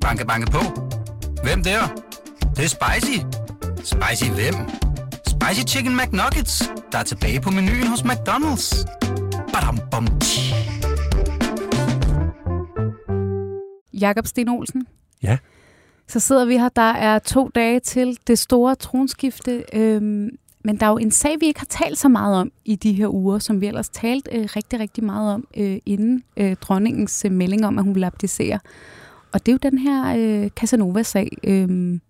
Banke, banke på. Hvem der? Det, det er spicy. Spicy hvem? Spicy Chicken McNuggets, der er tilbage på menuen hos McDonald's. Badum, bom, tji. Jakob Sten Olsen. Ja. Så sidder vi her. Der er to dage til det store tronskifte. Øhm, men der er jo en sag, vi ikke har talt så meget om i de her uger, som vi ellers talt øh, rigtig, rigtig meget om øh, inden øh, dronningens øh, melding om, at hun vil abdicere. Og det er jo den her øh, Casanova-sag. Øhm,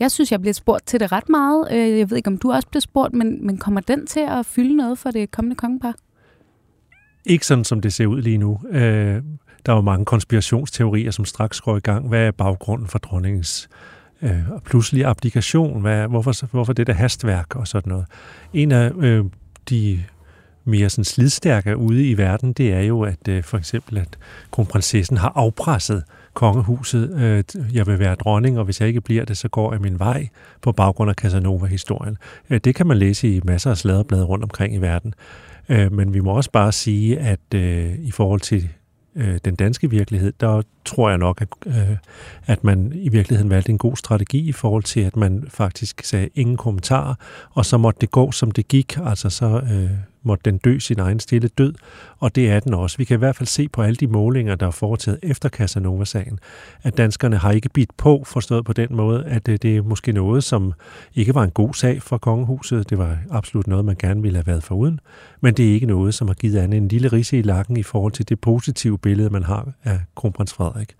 jeg synes, jeg bliver spurgt til det ret meget. Øh, jeg ved ikke, om du også bliver spurgt, men, men kommer den til at fylde noget for det kommende kongepar? Ikke sådan, som det ser ud lige nu. Øh, der er jo mange konspirationsteorier, som straks går i gang. Hvad er baggrunden for dronningens øh, pludselige abdikation? Hvad, hvorfor, hvorfor det der hastværk og sådan noget? En af øh, de mere sådan slidstærke ude i verden, det er jo, at øh, for eksempel, at kronprinsessen har afpresset kongehuset. Øh, jeg vil være dronning, og hvis jeg ikke bliver det, så går jeg min vej på baggrund af Casanova-historien. Øh, det kan man læse i masser af sladderblade rundt omkring i verden. Øh, men vi må også bare sige, at øh, i forhold til øh, den danske virkelighed, der tror jeg nok, at, øh, at man i virkeligheden valgte en god strategi i forhold til, at man faktisk sagde ingen kommentarer, og så måtte det gå, som det gik. Altså så øh, måtte den dø sin egen stille død, og det er den også. Vi kan i hvert fald se på alle de målinger, der er foretaget efter Casanova-sagen, at danskerne har ikke bidt på, forstået på den måde, at øh, det er måske noget, som ikke var en god sag for kongehuset. Det var absolut noget, man gerne ville have været foruden, men det er ikke noget, som har givet andet en lille risse i lakken i forhold til det positive billede, man har af kronprins Frederik.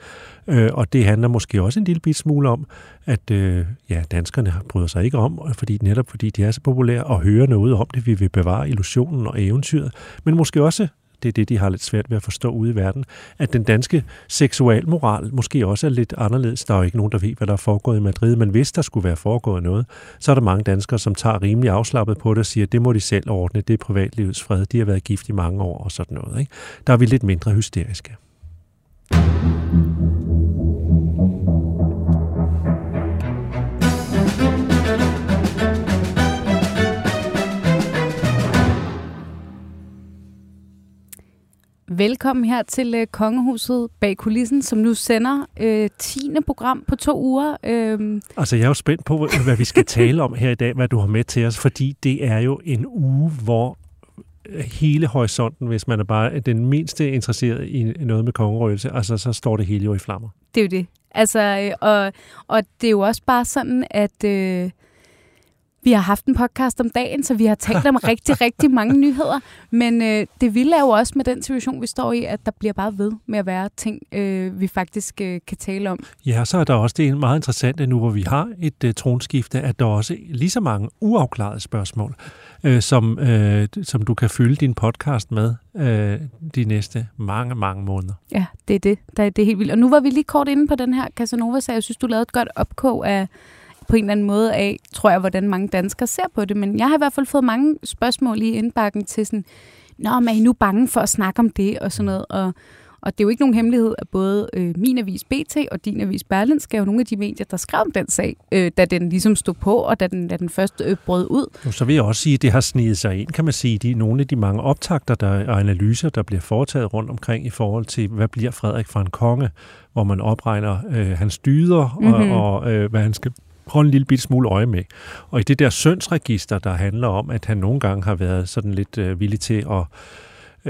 Øh, og det handler måske også en lille bit smule om, at øh, ja, danskerne bryder sig ikke om, fordi netop fordi de er så populære, og hører noget om det, vi vil bevare illusionen og eventyret, men måske også det er det, de har lidt svært ved at forstå ude i verden, at den danske seksualmoral måske også er lidt anderledes. Der er jo ikke nogen, der ved, hvad der er foregået i Madrid, men hvis der skulle være foregået noget, så er der mange danskere, som tager rimelig afslappet på det og siger, at det må de selv ordne, det er privatlivets fred, de har været gift i mange år og sådan noget. Ikke? Der er vi lidt mindre hysteriske. Velkommen her til øh, Kongehuset bag kulissen, som nu sender øh, 10. program på to uger. Øh, Altså, jeg er jo spændt på, hvad vi skal tale om her i dag, hvad du har med til os, fordi det er jo en uge, hvor hele horisonten, hvis man er bare den mindste interesseret i noget med kongerøgelse, altså så står det hele jo i flammer. det er jo det. Altså, øh, og, og det er jo også bare sådan, at øh, vi har haft en podcast om dagen, så vi har talt om rigtig, rigtig mange nyheder. Men øh, det vilde er jo også med den situation, vi står i, at der bliver bare ved med at være ting, øh, vi faktisk øh, kan tale om. Ja, så er der også det meget interessante nu, hvor vi har et uh, tronskifte, at der er også lige så mange uafklarede spørgsmål, øh, som, øh, som du kan fylde din podcast med øh, de næste mange, mange måneder. Ja, det er det. Der er det er helt vildt. Og nu var vi lige kort inde på den her Casanova-sag. Jeg synes, du lavede et godt opkog af på en eller anden måde af, tror jeg, hvordan mange danskere ser på det. Men jeg har i hvert fald fået mange spørgsmål i indbakken til sådan, Nå, men er I nu bange for at snakke om det og sådan noget? Og, og det er jo ikke nogen hemmelighed, at både øh, min avis BT og din avis Berlinske er jo nogle af de medier, der skrev om den sag, øh, da den ligesom stod på, og da den, da den først øh, brød ud. Jo, så vil jeg også sige, at det har snedet sig ind, kan man sige, de, nogle af de mange optagter der, og analyser, der bliver foretaget rundt omkring i forhold til, hvad bliver Frederik for en konge, hvor man opregner øh, hans dyder Mhm. mm-hmm. og, og øh, hvad han skal holde en lille bitte smule øje med. Og i det der sønsregister, der handler om, at han nogle gange har været sådan lidt øh, villig til at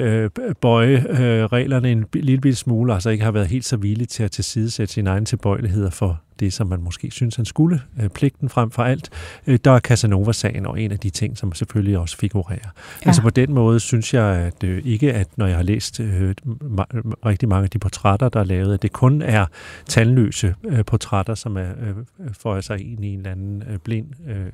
øh, bøje øh, reglerne en lille smule, altså ikke har været helt så villig til at tilsidesætte sine egne tilbøjeligheder for det, som man måske synes, han skulle, øh, pligten frem for alt. Øh, der er Casanova-sagen og en af de ting, som selvfølgelig også figurerer. Ja. Altså på den måde synes jeg at øh, ikke, at når jeg har læst øh, ma- rigtig mange af de portrætter, der er lavet, at det kun er tandløse øh, portrætter, som er øh, får sig ind i en eller anden øh, blind øh,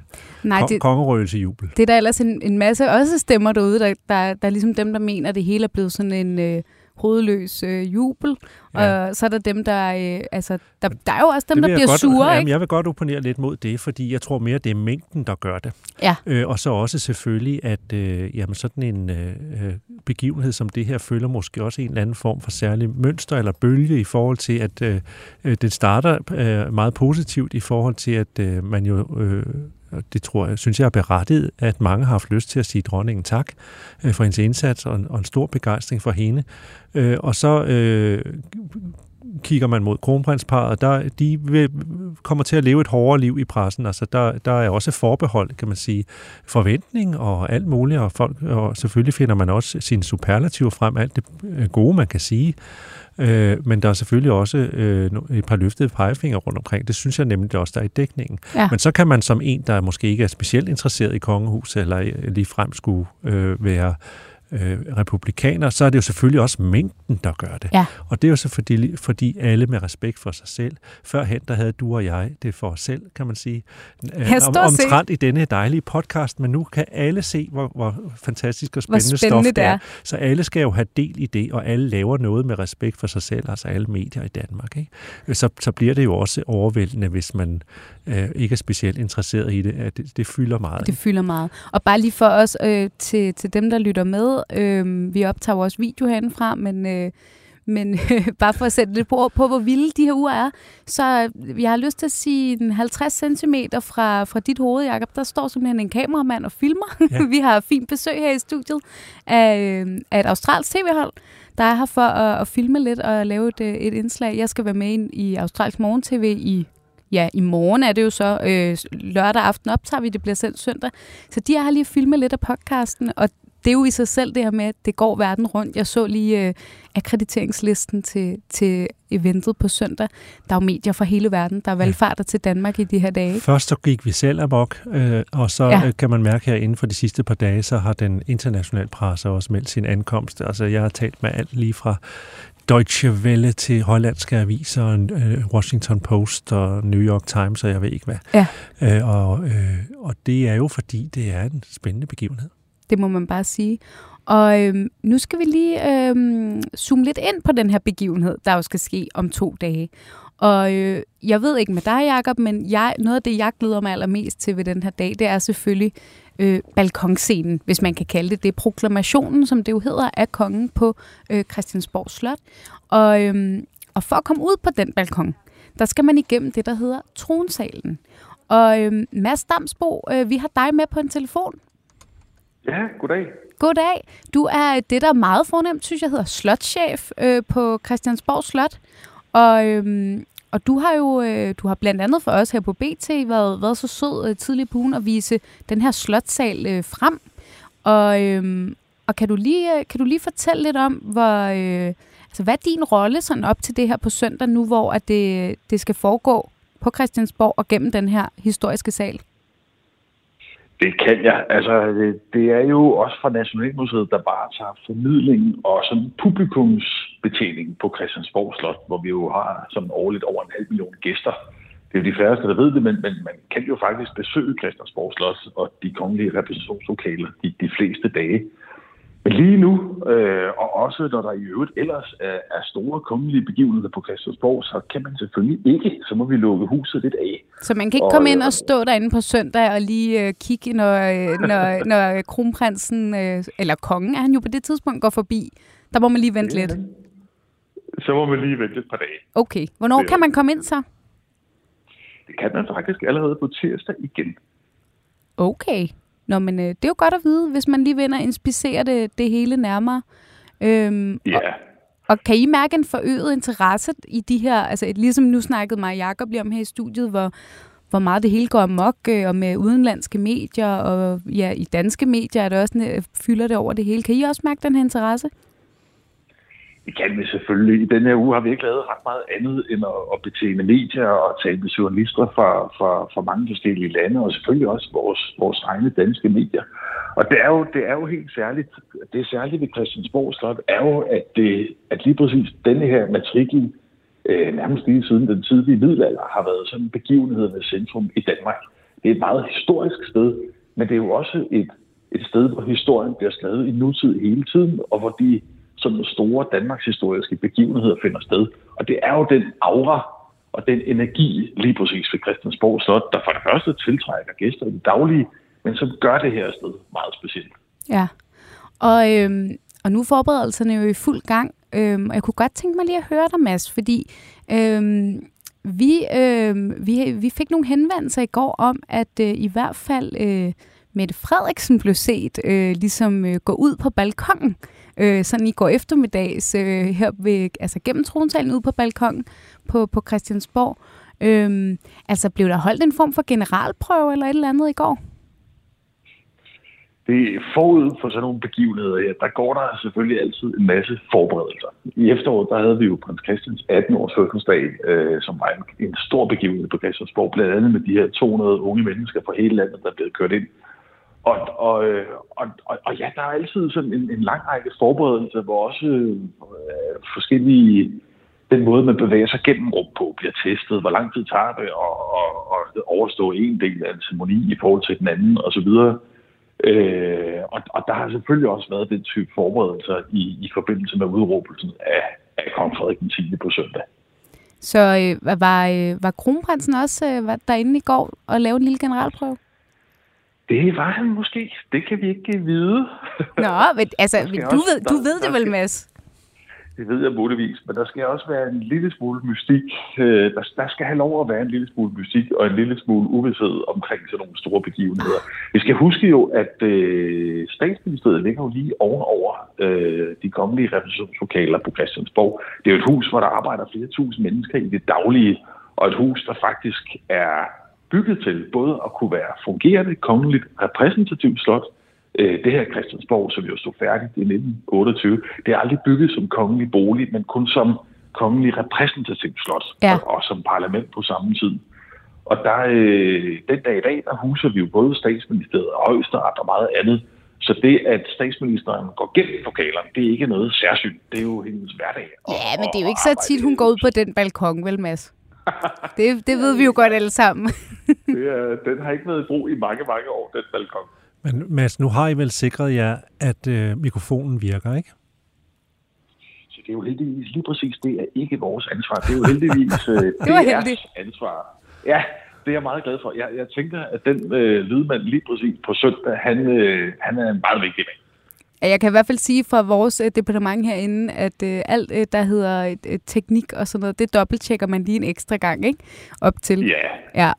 Nej, det, kongerøgelsejubel. det er der ellers en, en masse også stemmer derude, der, der, der er ligesom dem, der mener, at det hele er blevet sådan en øh, hovedløs øh, jubel. Ja. Og så er der dem, der... Øh, altså, der, der er jo også dem, Det der bliver godt, sure, jamen, ikke? Jeg vil godt opponere lidt mod det, fordi jeg tror mere, det er mængden, der gør det. Ja. Øh, og så også selvfølgelig, at øh, jamen, sådan en øh, øh, begivenhed som det her følger måske også en eller anden form for særlig mønster eller bølge i forhold til, at øh, øh, den starter øh, meget positivt i forhold til, at øh, man jo... Øh, og det tror jeg, synes jeg er berettiget, at mange har haft lyst til at sige dronningen tak øh, for hendes indsats og en, og en stor begejstring for hende. Øh, og så øh, kigger man mod kronprinsparet, der, de vil, kommer til at leve et hårdere liv i pressen. Altså, der, der er også forbehold, kan man sige, forventning og alt muligt, og, folk, og selvfølgelig finder man også sine superlativer frem, alt det øh, gode, man kan sige. Øh, men der er selvfølgelig også øh, et par løftede pegefinger rundt omkring. Det synes jeg nemlig også, der er i dækningen. Ja. Men så kan man som en, der måske ikke er specielt interesseret i kongehuset, eller lige frem skulle øh, være øh, republikaner, så er det jo selvfølgelig også mængden, der gør det. Ja. Og det er jo så fordi, fordi alle med respekt for sig selv. Førhen, der havde du og jeg det for os selv, kan man sige. Ja, om, omtrent i denne dejlige podcast, men nu kan alle se, hvor, hvor fantastisk og spændende, hvor spændende stof det er. er. Så alle skal jo have del i det, og alle laver noget med respekt for sig selv, altså alle medier i Danmark. Ikke? Så, så bliver det jo også overvældende, hvis man øh, ikke er specielt interesseret i det. At det, det fylder meget. Det fylder meget. Og bare lige for os, øh, til, til dem, der lytter med, øh, vi optager også video herindefra, men... Øh, men øh, bare for at sætte det på, på, hvor vilde de her uger er, så jeg har lyst til at sige 50 cm fra, fra dit hoved, Jacob, der står simpelthen en kameramand og filmer. Ja. vi har fint besøg her i studiet af, øh, af et australsk tv-hold, der er her for at, at filme lidt og lave et, øh, et indslag. Jeg skal være med i Australsk Morgen-TV i ja, i morgen er det jo så. Øh, lørdag aften optager vi, det bliver sendt søndag. Så de har lige filmet lidt af podcasten, og det er jo i sig selv det her med, at det går verden rundt. Jeg så lige øh, akkrediteringslisten til, til eventet på søndag. Der er jo medier fra hele verden, der er valgfarter ja. til Danmark i de her dage. Først så gik vi selv amok, øh, og så ja. Øh, kan man mærke her inden for de sidste par dage, så har den internationale presse også meldt sin ankomst. Altså jeg har talt med alt lige fra Deutsche Welle til hollandske aviser, øh, Washington Post og New York Times, og jeg ved ikke hvad. Ja. Øh, og, øh, og det er jo fordi, det er en spændende begivenhed. Det må man bare sige. Og øhm, nu skal vi lige øhm, zoome lidt ind på den her begivenhed, der jo skal ske om to dage. Og øh, jeg ved ikke med dig, Jacob, men jeg, noget af det, jeg glæder mig allermest til ved den her dag, det er selvfølgelig øh, balkonscenen, hvis man kan kalde det det. Proklamationen, som det jo hedder, af kongen på øh, Christiansborg Slot. Og, øh, og for at komme ud på den balkon, der skal man igennem det, der hedder tronsalen. Og øh, Mads Damsbo, øh, vi har dig med på en telefon. Ja, goddag. Goddag. Du er det, der er meget fornemt, synes jeg, hedder slotchef øh, på Christiansborg Slot. Og, øhm, og du har jo øh, du har blandt andet for os her på BT været, været så sød øh, tidligt på ugen at vise den her slotsal øh, frem. Og, øhm, og kan, du lige, øh, kan du lige fortælle lidt om, hvor, øh, altså, hvad er din rolle sådan op til det her på søndag nu, hvor at det, det skal foregå på Christiansborg og gennem den her historiske sal? Det kan jeg. Altså, det, det er jo også fra Nationalmuseet, der bare tager formidlingen og sådan publikumsbetjening på Christiansborg Slot, hvor vi jo har sådan årligt over en halv million gæster. Det er jo de færreste, der ved det, men, men man kan jo faktisk besøge Christiansborg Slot og de kongelige repræsentationslokaler de, de fleste dage. Men lige nu, øh, og også når der i øvrigt ellers er, er store kongelige begivenheder på Christiansborg, så kan man selvfølgelig ikke, så må vi lukke huset lidt af. Så man kan ikke og, komme ind og stå derinde på søndag og lige øh, kigge, når, øh, når, når kronprinsen, øh, eller kongen er han jo på det tidspunkt, går forbi. Der må man lige vente lidt. Så må man lige vente et par dage. Okay. Hvornår kan man komme ind så? Det kan man faktisk allerede på tirsdag igen. Okay. Nå, men øh, det er jo godt at vide, hvis man lige vinder inspicere det, det hele nærmere. Øhm, ja. Og, og kan I mærke en forøget interesse i de her, altså ligesom nu snakkede mig Jacob lige om her i studiet, hvor, hvor meget det hele går amok, øh, og med udenlandske medier, og ja, i danske medier er det også, øh, fylder det over det hele. Kan I også mærke den her interesse? Det kan vi selvfølgelig. I denne her uge har vi ikke lavet ret meget andet end at, at betjene medier og tale med journalister fra, fra, fra mange forskellige lande, og selvfølgelig også vores, vores egne danske medier. Og det er, jo, det er jo helt særligt, det er særligt ved Christiansborg Slot, er jo, at, det, at lige præcis denne her matrikel, øh, nærmest lige siden den tidlige middelalder, har været sådan begivenhedernes centrum i Danmark. Det er et meget historisk sted, men det er jo også et, et sted, hvor historien bliver skrevet i nutid hele tiden, og hvor de sådan store Danmarks historiske begivenheder finder sted. Og det er jo den aura og den energi lige præcis ved Christiansborg Slot, der for det første tiltrækker gæster i det daglige, men som gør det her sted meget specielt. Ja, og, øhm, og nu er forberedelserne jo i fuld gang, øhm, og jeg kunne godt tænke mig lige at høre dig, Mads, fordi øhm, vi, øh, vi, vi fik nogle henvendelser i går om, at øh, i hvert fald øh, Mette Frederiksen blev set øh, ligesom øh, gå ud på balkongen øh, sådan i går eftermiddags, øh, her ved, altså gennem trontalen ude på balkongen på, på Christiansborg. Øh, altså blev der holdt en form for generalprøve eller et eller andet i går? det forud for sådan nogle begivenheder her, der går der selvfølgelig altid en masse forberedelser. I efteråret, der havde vi jo prins Christians 18-års fødselsdag, øh, som var en, en stor begivenhed på Christiansborg, blandt andet med de her 200 unge mennesker fra hele landet, der blev kørt ind. Og, og, og, og, og ja, der er altid sådan en, en lang række forberedelser, hvor også øh, forskellige den måde, man bevæger sig gennem rum på, bliver testet. Hvor lang tid tager det at, at, at overstå en del af en ceremoni i forhold til den anden, osv. Øh, og, og der har selvfølgelig også været den type forberedelser i, i forbindelse med udråbelsen af, af kong Frederik den 10. på søndag. Så øh, var, øh, var kronprinsen også øh, var derinde i går og lavede en lille generalprøve? Det var han måske. Det kan vi ikke vide. Nå, men, altså, du, også, ved, du ved det vel, Mads? Det ved jeg muligvis, men der skal også være en lille smule mystik. Øh, der, der skal have lov at være en lille smule mystik og en lille smule uvidshed omkring sådan nogle store begivenheder. Vi skal huske jo, at øh, statsministeriet ligger jo lige ovenover øh, de kongelige repræsentationslokaler på Christiansborg. Det er jo et hus, hvor der arbejder flere tusind mennesker i det daglige, og et hus, der faktisk er bygget til både at kunne være fungerende kongeligt repræsentativt slot, øh, det her Christiansborg, som jo stod færdigt i 1928, det er aldrig bygget som kongelig bolig, men kun som kongelig repræsentativt slot ja. og, og som parlament på samme tid. Og der, øh, den dag i dag, der huser vi jo både statsministeriet og højesteret og meget andet. Så det, at statsministeren går gennem lokalerne, det er ikke noget særsyn. Det er jo hendes hverdag. Ja, men det er jo ikke så tit, hun går ud på den balkon, vel Mads? Det, det ved vi jo godt alle sammen. det er, den har ikke været i brug i mange, mange år, den balkon. Men Mads, nu har I vel sikret jer, at øh, mikrofonen virker, ikke? Så det er jo heldigvis lige præcis, det er ikke vores ansvar. Det er jo heldigvis øh, det var heldigt. ansvar. Ja, det er jeg meget glad for. Jeg, jeg tænker, at den øh, lydmand lige præcis på søndag, han, øh, han er en meget vigtig mand. Jeg kan i hvert fald sige fra vores øh, departement herinde, at øh, alt, øh, der hedder øh, teknik og sådan noget, det dobbelttjekker man lige en ekstra gang, ikke? Op til. Ja. Ja,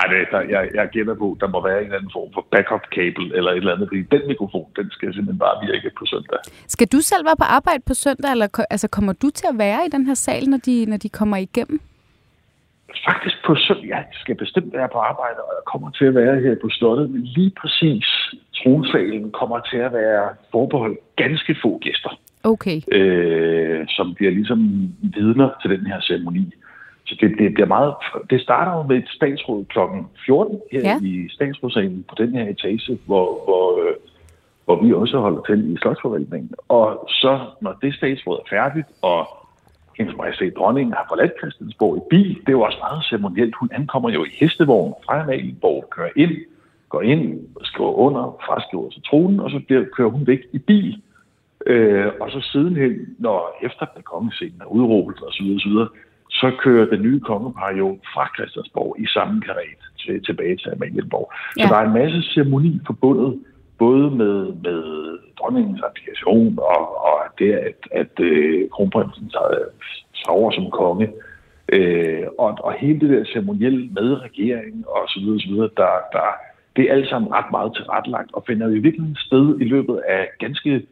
ej, det, der, jeg, jeg gætter på, der må være en eller anden form for backup-kabel eller et eller andet, fordi den mikrofon, den skal simpelthen bare virke på søndag. Skal du selv være på arbejde på søndag, eller altså, kommer du til at være i den her sal, når de, når de kommer igennem? Faktisk på søndag, jeg skal bestemt være på arbejde, og jeg kommer til at være her på slottet, men lige præcis tronsalen kommer til at være forbeholdt ganske få gæster. Okay. Øh, som bliver ligesom vidner til den her ceremoni. Så det, det bliver meget... Det starter jo med et statsråd kl. 14 her ja. i statsrådsalen på den her etage, hvor, hvor, øh, hvor vi også holder til i Slotsforvaltningen. Og så, når det statsråd er færdigt, og hendes majestæt dronningen har forladt Christiansborg i bil, det er jo også meget ceremonielt. Hun ankommer jo i hestevogn fra Amalienborg, kører ind, går ind, skriver under, fraskriver sig tronen, og så bliver, kører hun væk i bil. Øh, og så sidenhen, når efter den kongescenen er udråbt osv., osv., så kører den nye kongepar jo fra Christiansborg i samme karet til, tilbage til Amalienborg. Ja. Så der er en masse ceremoni forbundet, både med, med dronningens applikation og, og det, at, at øh, kronprinsen sover som konge. øh, og, og hele det der ceremonielle med regeringen og så videre, så videre der, der, det er alt sammen ret meget tilrettelagt og finder i virkeligheden sted i løbet af ganske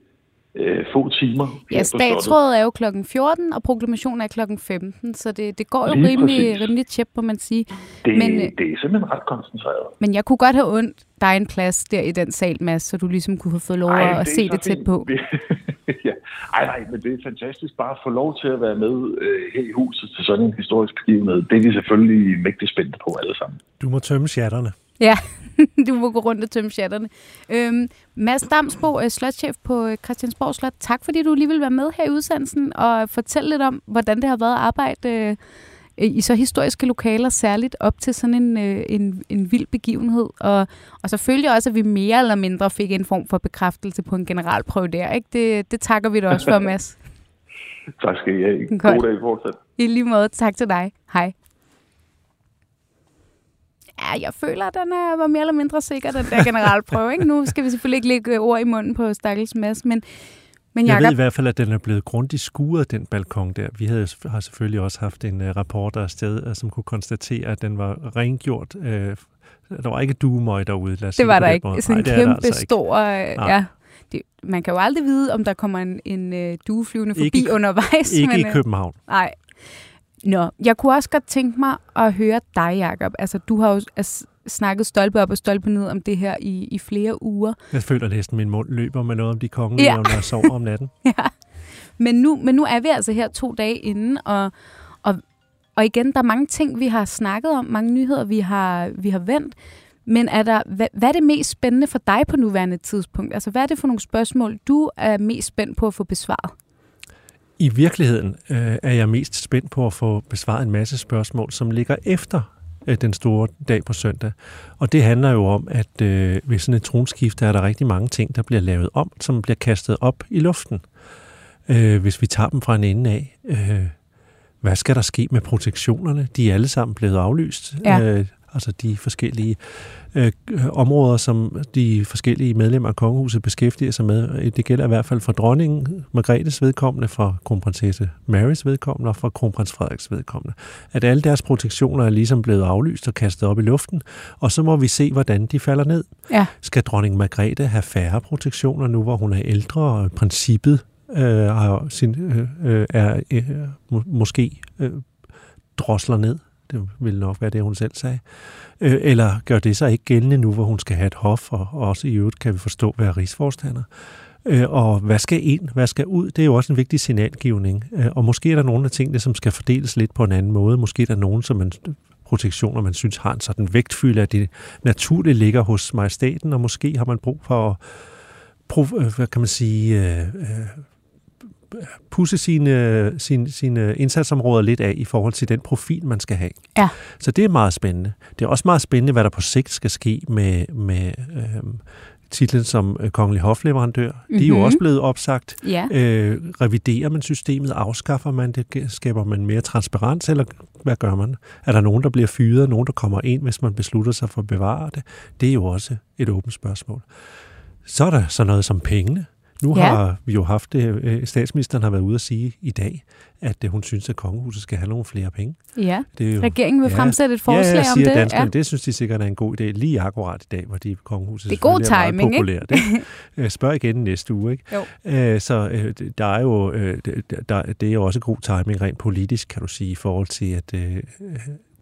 øh, få timer. Ja, statsrådet er jo klokken 14, og proklamationen er klokken 15, så det, det går jo Lige rimelig, rimelig tjept, må man sige. Det, men, øh, det er simpelthen ret koncentreret. Men jeg kunne godt have ondt dig en plads der i den sal, Mads, så du ligesom kunne have fået lov Ej, at se det tæt på. ja. Ej, nej, men det er fantastisk bare at få lov til at være med øh, her i huset til sådan en historisk begivenhed. Det er vi selvfølgelig mægtig spændte på alle sammen. Du må tømme chatterne. Ja, du må gå rundt og tømme chatterne. Øhm, Mads Damsbo, øh, slotchef på øh, Christiansborg Slot. Tak fordi du lige vil være med her i udsendelsen og fortælle lidt om, hvordan det har været at arbejde øh, i så historiske lokaler, særligt op til sådan en, en, en vild begivenhed. Og, og selvfølgelig også, at vi mere eller mindre fik en form for bekræftelse på en generalprøve der. Ikke? Det, det takker vi dig også for, Mads. tak skal I have. God dag fortsat. I lige måde. Tak til dig. Hej. Ja, jeg føler, at den er, var mere eller mindre sikker, den der generalprøve. Ikke? Nu skal vi selvfølgelig ikke lægge ord i munden på Stakkels Mads, men, men jeg, jeg ved i hvert fald, at den er blevet grundigt skuret, den balkon der. Vi havde, har selvfølgelig også haft en uh, rapporter afsted, uh, som kunne konstatere, at den var rengjort. Uh, der var ikke duemøg derude. Lad os det var der ikke. Sådan en kæmpe altså stor... Uh, ja. det, man kan jo aldrig vide, om der kommer en, en øh, dueflyvende forbi Ikke undervejs. Ikke men, i øh, København. Nej. Nå, jeg kunne også godt tænke mig at høre dig, Jacob. Altså, du har jo altså, snakket stolpe op og stolpe ned om det her i, i flere uger. Jeg føler næsten, min mund løber med noget om de kongelige, ja. når jeg sover om natten. Ja. Men nu, men nu er vi altså her to dage inden, og, og, og igen, der er mange ting, vi har snakket om, mange nyheder, vi har, vi har vendt. Men er der, hvad, hvad er det mest spændende for dig på nuværende tidspunkt? Altså, hvad er det for nogle spørgsmål, du er mest spændt på at få besvaret? I virkeligheden øh, er jeg mest spændt på at få besvaret en masse spørgsmål, som ligger efter øh, den store dag på søndag. Og det handler jo om, at øh, ved sådan et tronskifte er der rigtig mange ting, der bliver lavet om, som bliver kastet op i luften. Øh, hvis vi tager dem fra en ende af, øh, hvad skal der ske med protektionerne? De er alle sammen blevet aflyst. Ja. Øh, altså de forskellige øh, områder, som de forskellige medlemmer af kongehuset beskæftiger sig med. Det gælder i hvert fald for dronningen Margrethes vedkommende, for kronprinsesse Marys vedkommende og for kronprins Frederiks vedkommende. At alle deres protektioner er ligesom blevet aflyst og kastet op i luften, og så må vi se, hvordan de falder ned. Ja. Skal dronning Margrethe have færre protektioner nu, hvor hun er ældre, og princippet øh, sin, øh, øh, er øh, må, måske øh, drosler ned? Det ville nok være det, hun selv sagde. Øh, eller gør det sig ikke gældende nu, hvor hun skal have et hof, og også i øvrigt kan vi forstå, hvad er rigsforstander. Øh, og hvad skal ind, hvad skal ud, det er jo også en vigtig signalgivning. Øh, og måske er der nogle af tingene, som skal fordeles lidt på en anden måde. Måske er der nogen, som man protektioner, man synes har en sådan vægtfylde, at det naturligt ligger hos majestaten, og måske har man brug for at, prov- øh, hvad kan man sige, øh, øh, pusse sine, sine, sine indsatsområder lidt af i forhold til den profil, man skal have. Ja. Så det er meget spændende. Det er også meget spændende, hvad der på sigt skal ske med, med øhm, titlen som øh, kongelig hofleverandør. Mm-hmm. De er jo Mhm. også blevet opsagt. Ja. Øh, reviderer man systemet? Afskaffer man det? Skaber man mere transparens? Eller hvad gør man? Er der nogen, der bliver fyret? Nogen, der kommer ind, hvis man beslutter sig for at bevare det? Det er jo også et åbent spørgsmål. Så er der så noget som pengene. Nu Ja. har vi jo haft det, øh, statsministeren har været ude at sige i dag, at øh, hun synes, at kongehuset skal have nogle flere penge. ja. Det er jo, Regeringen vil Ja. fremsætte et forslag ja, jeg om siger det. Danskerne, det synes de sikkert er en god idé, lige akkurat i dag, hvor de kongehuset Det er god timing, meget populært. Ikke? Øh, Spørg igen næste uge. Ikke? Jo. Så der er jo, der, det er jo også god timing rent politisk, kan du sige, i forhold til, at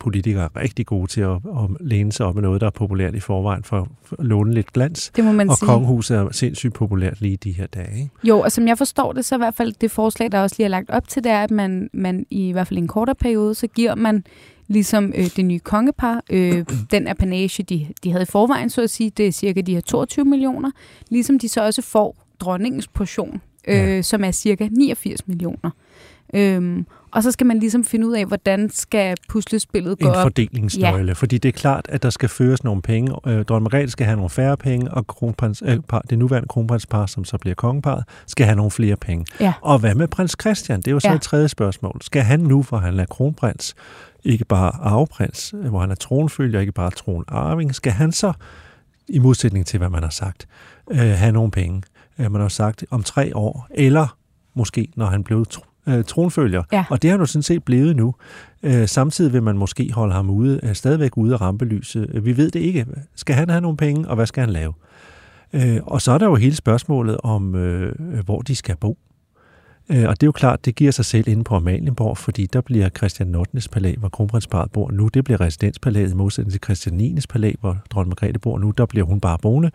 politikere er rigtig gode til at, at læne sig op med noget, der er populært i forvejen, for, at låne lidt glans. Det må man Og sige. kongehuset er sindssygt populært lige de her dage. Ikke? Jo, og som jeg forstår det, så i hvert fald det forslag, der også lige er lagt op til, det er, at man, man i, i hvert fald i en kortere periode, så giver man ligesom øh, det nye kongepar, øh, den apanage, de, de havde i forvejen, så at sige, det er cirka de her 22 millioner, ligesom de så også får dronningens portion, øh, Ja. som er cirka 89 millioner. Øhm, og så skal man ligesom finde ud af, hvordan skal puslespillet gå En op. fordelingsnøgle, ja. fordi det er klart, at der skal føres nogle penge. Øh, Dronning Margrethe skal have nogle færre penge, og kronprins, øh, par, det nuværende kronprinspar, som så bliver kongeparet, skal have nogle flere penge. Ja. Og hvad med prins Christian? Det er jo så Ja. et tredje spørgsmål. Skal han nu, hvor han er kronprins, ikke bare arveprins, øh, hvor han er tronfølger, ikke bare tronarving, skal han så, i modsætning til hvad man har sagt, øh, have nogle penge? Øh, man har sagt om tre år, eller måske når han blev øh, tronfølger. Ja. Og det har jo sådan set blevet nu. Øh, samtidig vil man måske holde ham ude, øh, stadigvæk ude af rampelyset. Øh, Vi ved det ikke. Skal han have nogle penge, og hvad skal han lave? Øh, og så er der jo hele spørgsmålet om, øh, hvor de skal bo. Øh, og det er jo klart, det giver sig selv inde på Amalienborg, fordi der bliver Christian 8. palæ, hvor kronprinsparet bor nu. Det bliver residenspalæet i modsætning til Christian 9. palæ, hvor dronning Margrethe bor nu. Der bliver hun bare boende,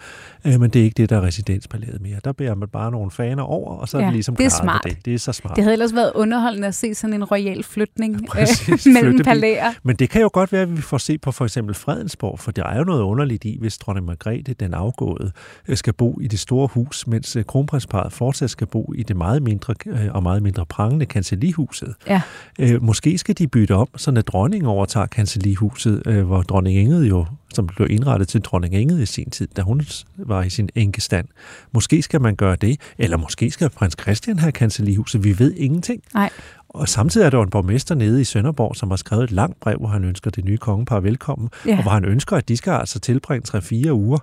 øh, men det er ikke det, der er residenspalæet mere. Der bærer man bare nogle faner over, og så er Ja, det ligesom det er smart. Det. det er så smart. Det havde ellers været underholdende at se sådan en royal flytning øh, Præcis, mellem palæer. Men det kan jo godt være, at vi får se på for eksempel Fredensborg, for der er jo noget underligt i, hvis dronning Margrethe, den afgåede, øh, skal bo i det store hus, mens øh, kronprinsparet fortsat skal bo i det meget mindre øh, og meget mindre prangende kancellihuset. Ja. Øh, måske skal de bytte om, så når dronningen overtager kancellihuset, øh, hvor dronning Ingrid jo, som blev indrettet til dronning Ingrid i sin tid, da hun var i sin enkestand. Måske skal man gøre det, eller måske skal prins Christian have kancellihuset. Vi ved ingenting. Nej. Og samtidig er der en borgmester nede i Sønderborg, som har skrevet et langt brev, hvor han ønsker det nye kongepar velkommen, Ja. og hvor han ønsker, at de skal altså tilbringe 3-4 uger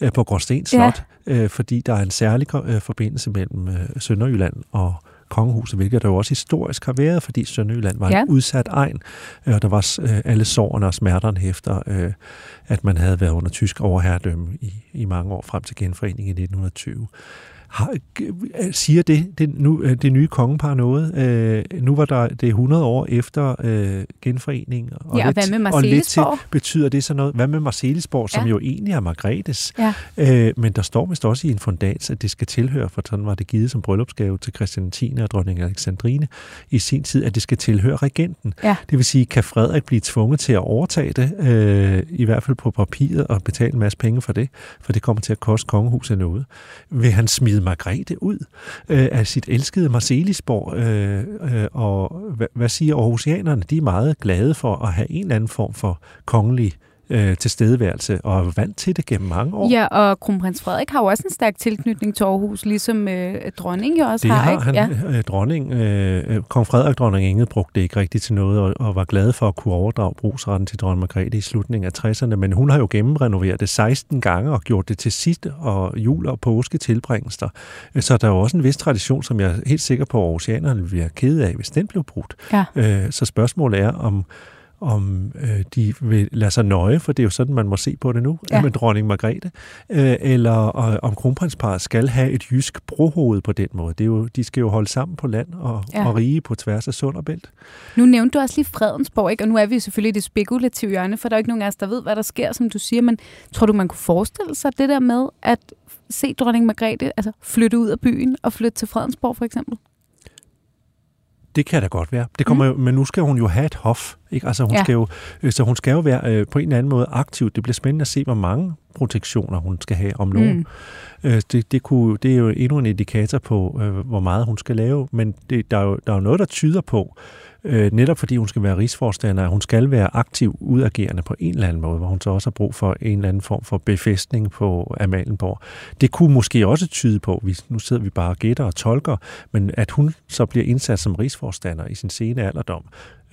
øh, på Gråsten Slot, ja. øh, fordi der er en særlig øh, forbindelse mellem Sønderjylland og kongehuset, hvilket der jo også historisk har været, fordi Sønderjylland var Ja. en udsat egen, øh, og der var øh, alle sårene og smerterne efter, øh, at man havde været under tysk overherredømme i, i mange år frem til genforeningen i 1920. har, siger det, det, nu, øh, det nye kongepar noget? Øh, nu var der det er 100 år efter øh, genforeningen. Og, ja, og lidt, hvad med og lidt til, betyder det så noget? Hvad med Marcelisborg, som ja. jo egentlig er Margrethes? Ja. Øh, men der står vist også i en fundats, at det skal tilhøre, for sådan var det givet som bryllupsgave til Christian 10. og dronning Alexandrine i sin tid, at det skal tilhøre regenten. Ja. Det vil sige, kan Frederik blive tvunget til at overtage det, øh, i hvert fald på papiret, og betale en masse penge for det, for det kommer til at koste kongehuset noget. Vil han smide Margrethe ud øh, af sit elskede Marcelisborg? Øh, øh, og hvad, hvad siger Aarhusianerne? De er meget glade for at have en eller anden form for kongelig øh, tilstedeværelse og er vant til det gennem mange år. Ja, og kronprins Frederik har jo også en stærk tilknytning til Aarhus, ligesom øh, dronningen jo også det har. har ikke? han. Ja. Øh, dronning, øh, kong Frederik dronning Inge brugte det ikke rigtigt til noget, og, og var glad for at kunne overdrage brugsretten til dronning Margrethe i slutningen af 60'erne, men hun har jo gennemrenoveret det 16 gange og gjort det til sidst, og jul og påske tilbringes der. Så der er jo også en vis tradition, som jeg er helt sikker på, at vil være kede af, hvis den blev brudt. Ja. Øh, så spørgsmålet er, om om øh, de vil lade sig nøje, for det er jo sådan, man må se på det nu, ja. med dronning Margrethe, øh, eller øh, om kronprinsparet skal have et jysk brohoved på den måde. Det er jo, de skal jo holde sammen på land og, ja. og rige på tværs af sund og bælt. Nu nævnte du også lige Fredensborg, ikke? og nu er vi selvfølgelig i det spekulative hjørne, for der er ikke nogen af os, der ved, hvad der sker, som du siger, men tror du, man kunne forestille sig det der med at se dronning Margrethe altså flytte ud af byen og flytte til Fredensborg for eksempel? Det kan da godt være. Det kommer mm. jo, men nu skal hun jo have et hof. Ikke? Altså, hun ja. skal jo, øh, så hun skal jo være øh, på en eller anden måde aktiv. Det bliver spændende at se, hvor mange protektioner hun skal have om nogen. Mm. Øh, det, det, kunne, det er jo endnu en indikator på, øh, hvor meget hun skal lave. Men det, der, er jo, der er jo noget, der tyder på, øh, netop fordi hun skal være rigsforstander, hun skal være aktiv udagerende på en eller anden måde, hvor hun så også har brug for en eller anden form for befæstning på Amalienborg. Det kunne måske også tyde på, hvis nu sidder vi bare og gætter og tolker, men at hun så bliver indsat som rigsforstander i sin sene alderdom,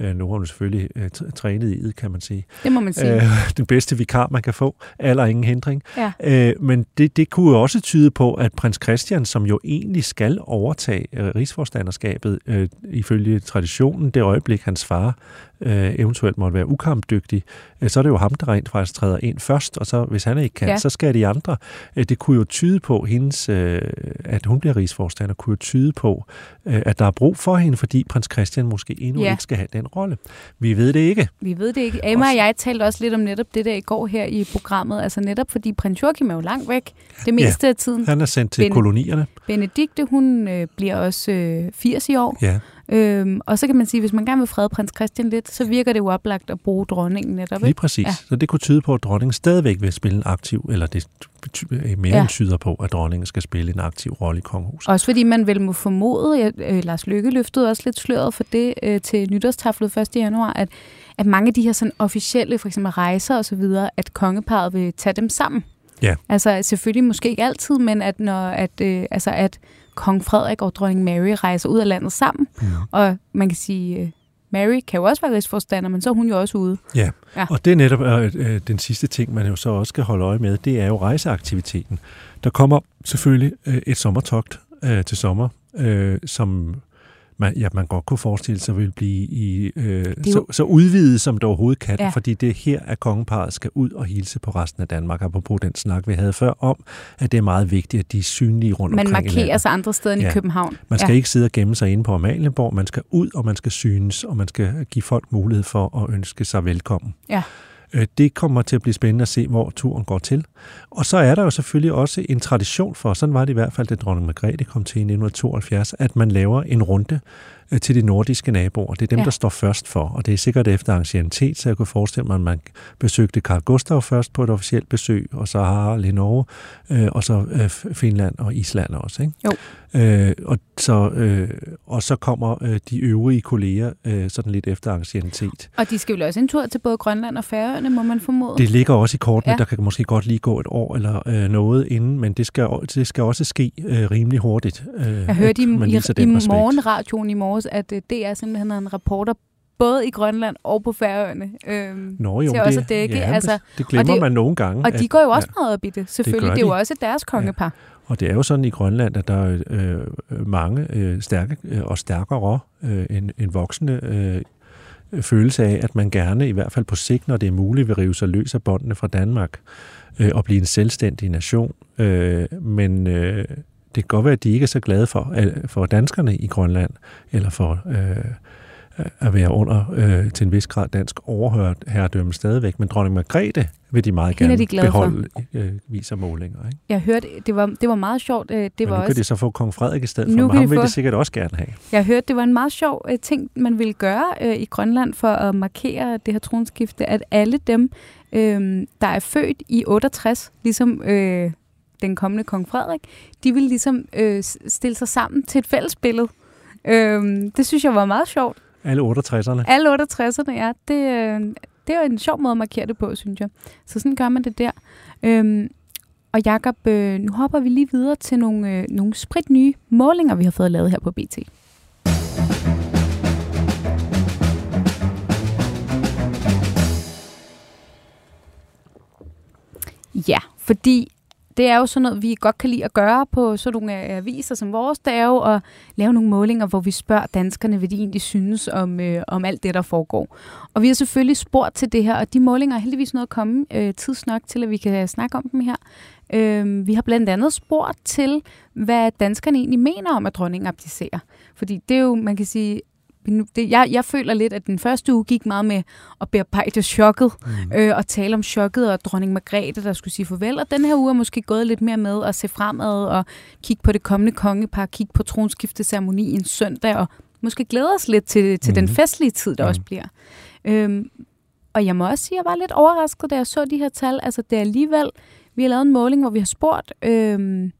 Øh, nu har hun selvfølgelig øh, trænet i det, kan man sige. Det må man sige. Øh, den bedste vikar, man kan få. Aller ingen hindring. Ja. Øh, men det, det kunne jo også tyde på, at prins Christian, som jo egentlig skal overtage øh, rigsforstanderskabet, øh, ifølge traditionen, det øjeblik, hans far øh, eventuelt måtte være ukampdygtig, øh, så er det jo ham, der rent faktisk træder ind først, og så hvis han ikke kan, ja. så skal de andre. Øh, det kunne jo tyde på, hendes, øh, at hun bliver rigsforstander, kunne jo tyde på, øh, at der er brug for hende, fordi prins Christian måske endnu ja. ikke skal have den rolle. Vi ved det ikke. Vi ved det ikke. Emma og jeg talte også lidt om netop det der i går her i programmet, altså netop fordi prins Joachim er jo langt væk det meste ja, af tiden. han er sendt til ben- kolonierne. Benedikte, hun øh, bliver også øh, 80 i år. Ja. Øhm, og så kan man sige, at hvis man gerne vil frede prins Christian lidt, så virker det jo oplagt at bruge dronningen netop. Ikke? Lige præcis. Ja. Så det kunne tyde på, at dronningen stadigvæk vil spille en aktiv, eller det mere ja. tyder på, at dronningen skal spille en aktiv rolle i kongehuset. Også fordi man vel må formode, at øh, Lars Lykke løftede også lidt sløret for det øh, til nytårstaflet 1. januar, at, at mange af de her sådan officielle, for eksempel rejser og så videre, at kongeparet vil tage dem sammen. Ja. Altså selvfølgelig måske ikke altid, men at når at, øh, altså at kong Frederik og dronning Mary rejser ud af landet sammen. Ja. Og man kan sige, øh, Mary kan jo også være rigsforstander, men så er hun jo også ude. Ja, ja. og det er netop øh, øh, den sidste ting, man jo så også skal holde øje med, det er jo rejseaktiviteten. Der kommer selvfølgelig øh, et sommertogt øh, til sommer, øh, som man, ja, man godt kunne forestille sig vil blive i, øh, så, så udvidet, som det overhovedet kan, ja. fordi det er her, at kongeparet skal ud og hilse på resten af Danmark, apropos den snak, vi havde før om, at det er meget vigtigt, at de er synlige rundt man omkring Man markerer sig andre steder end ja. i København. Man skal ja. ikke sidde og gemme sig inde på Amalienborg, man skal ud, og man skal synes, og man skal give folk mulighed for at ønske sig velkommen. Ja. Øh, det kommer til at blive spændende at se, hvor turen går til. Og så er der jo selvfølgelig også en tradition for, sådan var det i hvert fald, da dronning Margrethe kom til i 1972, at man laver en runde til de nordiske naboer. Det er dem, ja. der står først for, og det er sikkert efter ancienitet, så jeg kunne forestille mig, at man besøgte Carl Gustav først på et officielt besøg, og så Harald i Norge, øh, og så Finland og Island også. Ikke? Jo. Øh, og, så, øh, og så kommer øh, de øvrige kolleger øh, sådan lidt efter ancienitet. Og de skal jo også en tur til både Grønland og Færøerne, må man formode? Det ligger også i kortene. Ja. Der kan måske godt lige gå et år eller øh, noget inden, men det skal, det skal også ske øh, rimelig hurtigt. Øh, jeg hørte i, i, i morgenradioen i morges, at øh, det er simpelthen en reporter både i Grønland og på Færøerne. Øhm, Nå jo, til det, også at dække. Ja, altså, det glemmer det, man nogle gange. Og de går jo også ja, meget op i det, selvfølgelig. Det, det er jo også deres kongepar. Ja. Og det er jo sådan i Grønland, at der er øh, mange øh, stærke øh, og stærkere øh, en, en voksende øh, følelse af, at man gerne, i hvert fald på sigt, når det er muligt, vil rive sig løs af båndene fra Danmark øh, og blive en selvstændig nation. Øh, men øh, Det kan godt være, at de ikke er så glade for, for danskerne i Grønland, eller for øh, at være under øh, til en vis grad dansk overhørt herredømme stadigvæk, men dronning Margrethe vil de meget gerne de beholde, øh, viser målinger. Ikke? Jeg hørte, det var, det var meget sjovt. Øh, det men var nu også, kan de så få kong Frederik i stedet for, men ham vil få, de sikkert også gerne have. Jeg hørte, det var en meget sjov øh, ting, man ville gøre øh, i Grønland for at markere det her tronskifte, at alle dem, øh, der er født i 68, ligesom øh, den kommende kong Frederik, de vil ligesom øh, stille sig sammen til et fælles billede. Øh, det synes jeg var meget sjovt. Alle 68'erne? Alle 68'erne, ja. Det, øh, det er en sjov måde at markere det på, synes jeg. Så sådan gør man det der. Øhm, og Jakob, øh, nu hopper vi lige videre til nogle, øh, nogle sprit nye målinger, vi har fået lavet her på BT. Ja, fordi det er jo sådan noget, vi godt kan lide at gøre på sådan nogle øh, aviser som vores, det er jo at lave nogle målinger, hvor vi spørger danskerne, hvad de egentlig synes om, øh, om alt det, der foregår. Og vi har selvfølgelig spurgt til det her, og de målinger er heldigvis noget at komme øh, tidsnok til, at vi kan snakke om dem her. Øh, vi har blandt andet spurgt til, hvad danskerne egentlig mener om, at dronningen abdicerer. Fordi det er jo, man kan sige, det, jeg, jeg føler lidt, at den første uge gik meget med at bearbejde chokket, mm. øh, og tale om chokket, og dronning Margrethe, der skulle sige farvel. Og den her uge er måske gået lidt mere med at se fremad, og kigge på det kommende kongepar, kigge på tronskifteceremonien søndag, og måske glæde os lidt til, til mm. den festlige tid, der mm. også bliver. Øhm, og jeg må også sige, at jeg var lidt overrasket, da jeg så de her tal. Altså, det er alligevel, vi har lavet en måling, hvor vi har spurgt, øhm,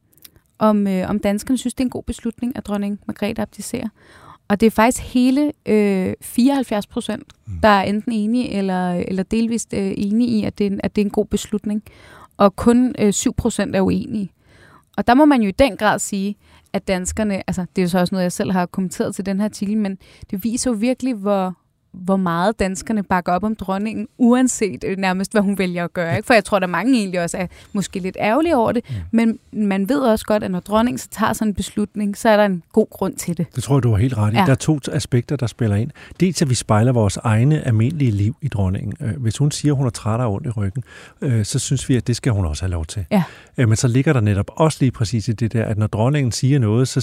om, øh, om danskerne synes, det er en god beslutning, at dronning Margrethe abdicerer. Og det er faktisk hele øh, 74 procent, mm. der er enten enige eller, eller delvist øh, enige i, at det, er, at det er en god beslutning. Og kun øh, 7 procent er uenige. Og der må man jo i den grad sige, at danskerne, altså det er jo så også noget, jeg selv har kommenteret til den her artikel, men det viser jo virkelig, hvor, hvor meget danskerne bakker op om dronningen, uanset øh, nærmest, hvad hun vælger at gøre. Ikke? For jeg tror, der mange egentlig også er måske lidt ærgerlige over det, ja. men man ved også godt, at når dronningen så tager sådan en beslutning, så er der en god grund til det. Det tror jeg, du har helt ret i. Ja. Der er to aspekter, der spiller ind. Dels at vi spejler vores egne almindelige liv i dronningen. Øh, hvis hun siger, at hun er træt af ondt i ryggen, øh, så synes vi, at det skal hun også have lov til. Ja. Men så ligger der netop også lige præcis i det der, at når dronningen siger noget, så,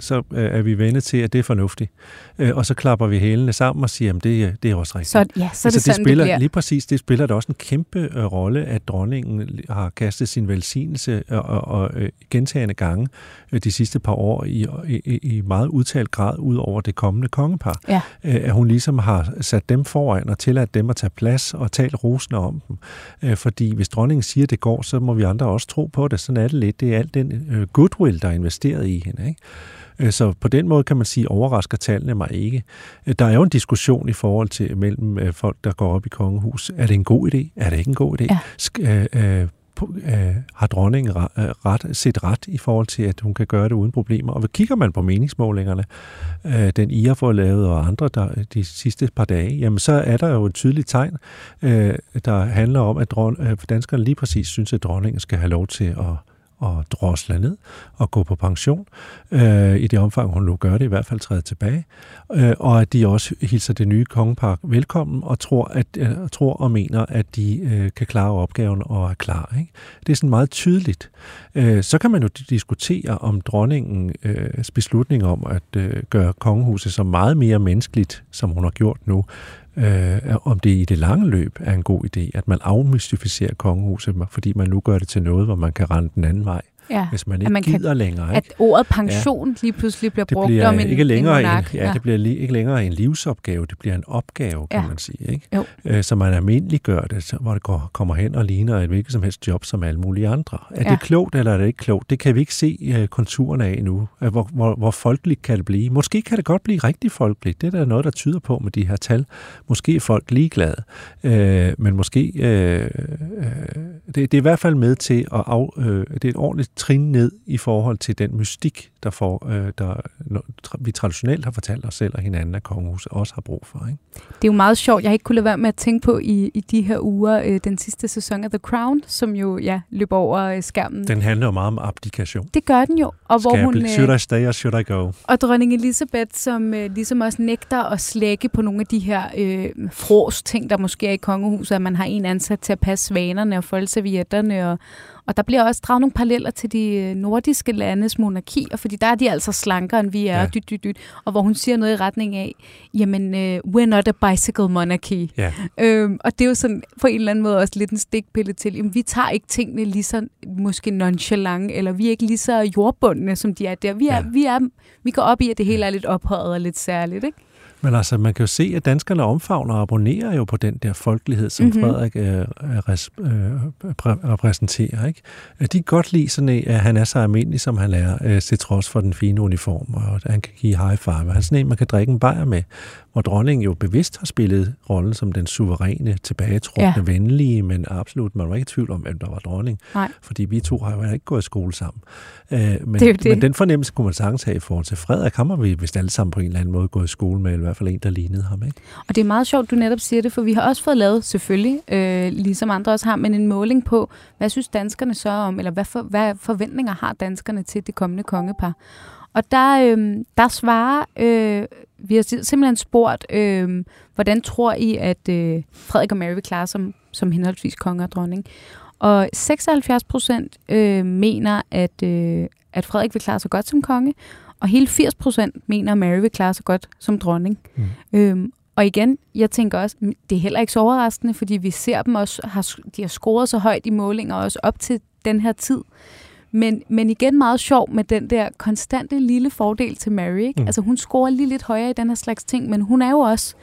så er vi vendet til, at det er fornuftigt. Og så klapper vi hælene sammen og siger, det, det er også rigtigt. Så, ja, så altså, det, det sådan, spiller, det bliver. Lige præcis, det spiller da også en kæmpe øh, rolle, at dronningen har kastet sin velsignelse og, og, og øh, gentagende gange øh, de sidste par år i, i, i meget udtalt grad ud over det kommende kongepar. Ja. Øh, at hun ligesom har sat dem foran og tilladt dem at tage plads og tale rosende om dem. Øh, fordi hvis dronningen siger, at det går, så må vi andre også tro på det. Sådan er det lidt. Det er alt den øh, goodwill, der er investeret i hende. Ikke? Øh, så på den måde kan man sige, overrasker tallene mig ikke. Øh, der er jo en diskussion i forhold til mellem øh, folk, der går op i kongehus. Er det en god idé? Er det ikke en god idé? Ja. Øh, har dronningen ret, set ret i forhold til, at hun kan gøre det uden problemer. Og kigger man på meningsmålingerne, den I har fået lavet og andre der, de sidste par dage, jamen så er der jo et tydeligt tegn, der handler om, at danskerne lige præcis synes, at dronningen skal have lov til at og drosle ned og gå på pension, øh, i det omfang hun nu gør det, i hvert fald træde tilbage, øh, og at de også hilser det nye kongepark velkommen og tror, at, øh, tror og mener, at de øh, kan klare opgaven og er klar. Ikke? Det er sådan meget tydeligt. Øh, så kan man jo diskutere om dronningens øh, beslutning om at øh, gøre kongehuset så meget mere menneskeligt, som hun har gjort nu, øh, om det i det lange løb er en god idé, at man afmystificerer kongehuset, fordi man nu gør det til noget, hvor man kan rende den anden vej. Ja. Hvis man ikke man gider kan, længere. Ikke? At ordet pension ja. lige pludselig bliver det brugt bliver om en, ikke længere en monark. En, ja, ja, det bliver li, ikke længere en livsopgave, det bliver en opgave, kan ja. man sige. Ikke? Jo. Øh, så man almindeligt gør det, hvor det går, kommer hen og ligner et hvilket som helst job som alle mulige andre. Er ja. det klogt, eller er det ikke klogt? Det kan vi ikke se uh, konturerne af nu. Uh, hvor, hvor, hvor folkeligt kan det blive? Måske kan det godt blive rigtig folkeligt. Det er der noget, der tyder på med de her tal. Måske er folk ligeglade, uh, men måske... Uh, uh, det, det er i hvert fald med til at af, uh, det er et ordentligt trin ned i forhold til den mystik, der, får, øh, der vi traditionelt har fortalt os selv og hinanden, at kongehuset også har brug for. Ikke? Det er jo meget sjovt. Jeg har ikke kunne lade være med at tænke på i, i de her uger, øh, den sidste sæson af The Crown, som jo ja, løber over øh, skærmen. Den handler jo meget om abdikation. Det gør den jo. Og hvor hun, øh, should I stay or should I go? Og dronning Elizabeth, som øh, ligesom også nægter at slække på nogle af de her øh, fros ting, der måske er i kongehuset, at man har en ansat til at passe svanerne og folde servietterne og, Og der bliver også draget nogle paralleller til de øh, nordiske landes monarkier, fordi der er de altså slankere, end vi er, ja. dyt, dyt, dyt. Og hvor hun siger noget i retning af, jamen, uh, we're not a bicycle monarchy. Ja. Øhm, og det er jo sådan på en eller anden måde også lidt en stikpille til, jamen, vi tager ikke tingene lige så måske nonchalant, eller vi er ikke lige så jordbundne, som de er der. Vi, er, Ja. vi, er, vi går op i, at det hele er lidt ophøjet og lidt særligt, ikke? Men altså, man kan jo se, at danskerne omfavner og abonnerer jo på den der folkelighed, som Mhm. mm-hmm. Frederik øh, res, øh, præ- repræsenterer. Ikke? De kan godt lide sådan, at han er så almindelig, som han er, øh, til trods for den fine uniform, og at han kan give high five. Han er sådan en, man kan drikke en bajer med, hvor dronningen jo bevidst har spillet rollen som den suveræne, tilbagetrukne, Ja. venlige, men absolut, man var ikke i tvivl om, hvem der var dronning. Nej. Fordi vi to har jo ikke gået i skole sammen. Øh, men, Det det. men den fornemmelse kunne man sagtens have i forhold til Frederik. Ham har vi vist alle sammen på en eller anden måde gået i skole med, eller hvert fald en, der lignede ham. Ikke? Og det er meget sjovt, du netop siger det, for vi har også fået lavet, selvfølgelig, øh, ligesom andre også har, men en måling på, hvad synes danskerne så om, eller hvad, for, hvad forventninger har danskerne til det kommende kongepar. Og der, øh, der svarer, øh, vi har simpelthen spurgt, øh, hvordan tror I, at øh, Frederik og Mary vil klare som, som henholdsvis konge og dronning? Og 76 procent øh, mener, at, øh, at Frederik vil klare sig godt som konge, og hele 80 procent mener, at Mary vil klare sig godt som dronning. Mm. Øhm, og igen, jeg tænker også, det er heller ikke så overraskende, fordi vi ser dem også, har, de har scoret så højt i målinger, også op til den her tid. Men, men igen meget sjov med den der konstante lille fordel til Mary. Ikke? Mm. Altså hun scorer lige lidt højere i den her slags ting, men hun er jo også,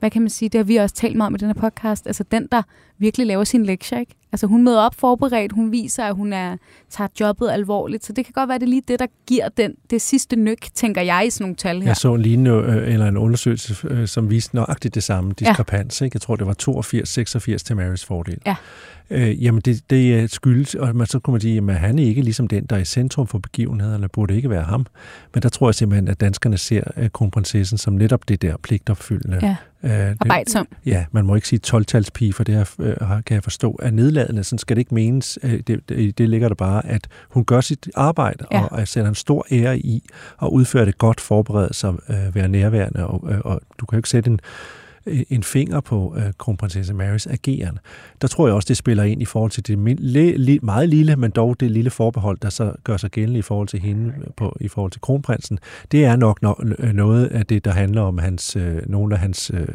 hvad kan man sige, det har vi også talt meget om i den her podcast, altså den, der virkelig laver sin lektier. Ikke? Altså hun møder op forberedt, hun viser, at hun er, tager jobbet alvorligt, så det kan godt være, det er lige det, der giver den, det sidste nyk, tænker jeg i sådan nogle tal her. Jeg så en lignende, øh, eller en undersøgelse, øh, som viste nøjagtigt det samme diskrepans. Ikke? Jeg tror, det var 82-86 til Marys fordel. Ja. Øh, jamen, det, det er skyldes, og man, så kunne man sige, at han er ikke ligesom den, der er i centrum for begivenhederne, burde ikke være ham. Men der tror jeg simpelthen, at danskerne ser øh, kronprinsessen som netop det der pligtopfyldende. Ja. Øh, det- Arbejdsom. Ja, man må ikke sige 12-talspige, for det her, øh, kan jeg forstå er nedladende. Sådan skal det ikke menes. Øh, Det, det, det ligger der bare, at hun gør sit arbejde, Ja. og sætter en stor ære i at udføre det godt, forberede sig, øh, være nærværende, og, øh, og du kan jo ikke sætte en, en finger på øh, kronprinsesse Marys ageren. Der tror jeg også, det spiller ind i forhold til det le, li, meget lille, men dog det lille forbehold, der så gør sig gældende i forhold til hende, på, i forhold til kronprinsen. Det er nok no, noget af det, der handler om hans, øh, nogle af hans, øh,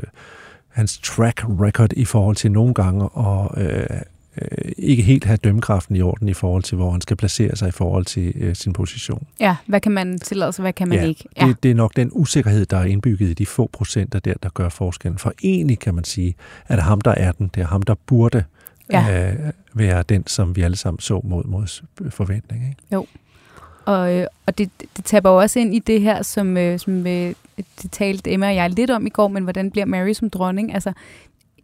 hans track record i forhold til nogle gange og øh, øh, ikke helt have dømmekraften i orden i forhold til, hvor han skal placere sig i forhold til øh, sin position. Ja, hvad kan man tillade sig, hvad kan man Ja, ikke? Ja. Det, det er nok den usikkerhed, der er indbygget i de få procenter der, der gør forskellen. For egentlig kan man sige, at det er ham, der er den. Det er ham, der burde Ja. øh, være den, som vi alle sammen så mod, mod forventning. Ikke? Og, øh, og det, det taber jo også ind i det her, som, øh, som øh, det talte Emma og jeg lidt om i går, men hvordan bliver Mary som dronning? Altså,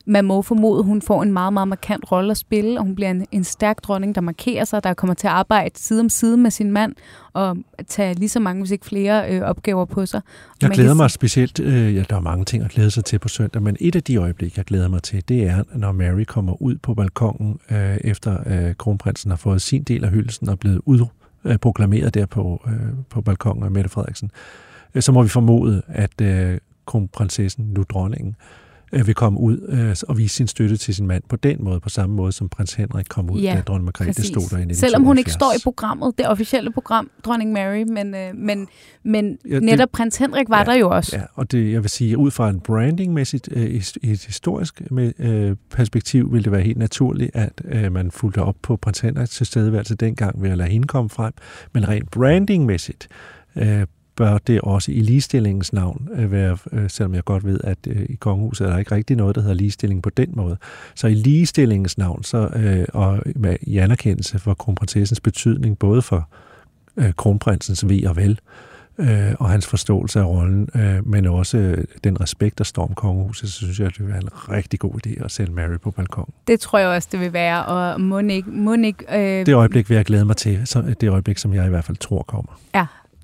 man må formode, at hun får en meget, meget markant rolle at spille, og hun bliver en, en stærk dronning, der markerer sig, der kommer til at arbejde side om side med sin mand, og tage lige så mange, hvis ikke flere, øh, opgaver på sig. Og Jeg glæder kan mig specielt, øh, ja, der er mange ting at glæde sig til på søndag, men et af de øjeblikke, jeg glæder mig til, det er, når Mary kommer ud på balkongen, øh, efter øh, kronprinsen har fået sin del af hyldelsen og blevet ud, øh, der på, øh, på balkongen af Mette Frederiksen. Øh, så må vi formode, at øh, kronprinsessen, nu dronningen, øh, vil komme ud øh, og vise sin støtte til sin mand på den måde, på samme måde som prins Henrik kom ud, Ja, da dronning Margrethe Præcis. stod der i 1972. Selvom hun ikke står i programmet, det officielle program, Dronning Mary, men, øh, men, men Ja, det- netop prins Henrik var Ja, der jo også. Ja, og det, jeg vil sige, ud fra en brandingmæssigt, øh, et historisk med, øh, perspektiv, ville det være helt naturligt, at øh, man fulgte op på prins Henriks tilstedeværelse dengang ved at lade hende komme frem. Men rent brandingmæssigt øh, bør det også i ligestillingens navn øh, være, øh, selvom jeg godt ved, at øh, i kongehuset er der ikke rigtig noget, der hedder ligestilling på den måde. Så i ligestillingens navn, så, og med, i anerkendelse for kronprinsessens betydning, både for kronprinsens ved og vel, øh, og hans forståelse af rollen, øh, men også den respekt, der står om kongehuset, så synes jeg, at det vil være en rigtig god idé at sætte Mary på balkon. Det tror jeg også, det vil være, og må ikke øh, Det øjeblik vil jeg glæde mig til, så det øjeblik, som jeg i hvert fald tror kommer.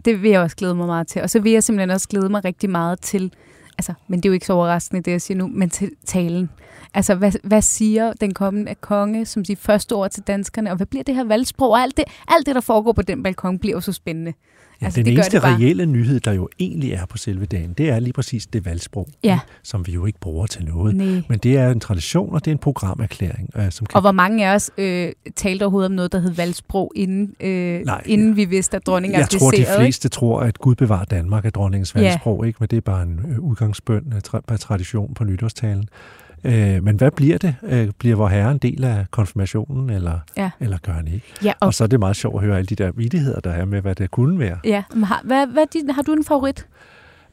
Det vil jeg også glæde mig meget til. Og så vil jeg simpelthen også glæde mig rigtig meget til, altså, men det er jo ikke så overraskende, det jeg siger nu, men til talen. Altså, hvad, hvad siger den kommende konge som siger første ord til danskerne, og hvad bliver det her valgsprog? Og alt det, alt det, der foregår på den balkon, bliver jo så spændende. Ja, Altså, den det eneste det bare. reelle nyhed, der jo egentlig er på selve dagen, det er lige præcis det valgsprog, Ja. som vi jo ikke bruger til noget. Nej. Men det er en tradition, og det er en programerklæring, øh, som kan Og hvor mange af os øh, talte overhovedet om noget, der hed valgsprog, inden, øh, Nej, inden vi vidste, at dronningen Jeg tror, de abdicerede, ikke? fleste tror, at Gud bevarer Danmark af dronningens Ja. valgsprog, ikke? men det er bare en øh, udgangsbøn af tradition på nytårstalen. Øh, men hvad bliver det? Øh, bliver vor herre en del af konfirmationen, eller, Ja. eller gør han ikke? Ja, Og, og, så er det meget sjovt at høre alle de der vidigheder, der er med, hvad det kunne være. ja. men Har, hvad, hvad din, har du en favorit?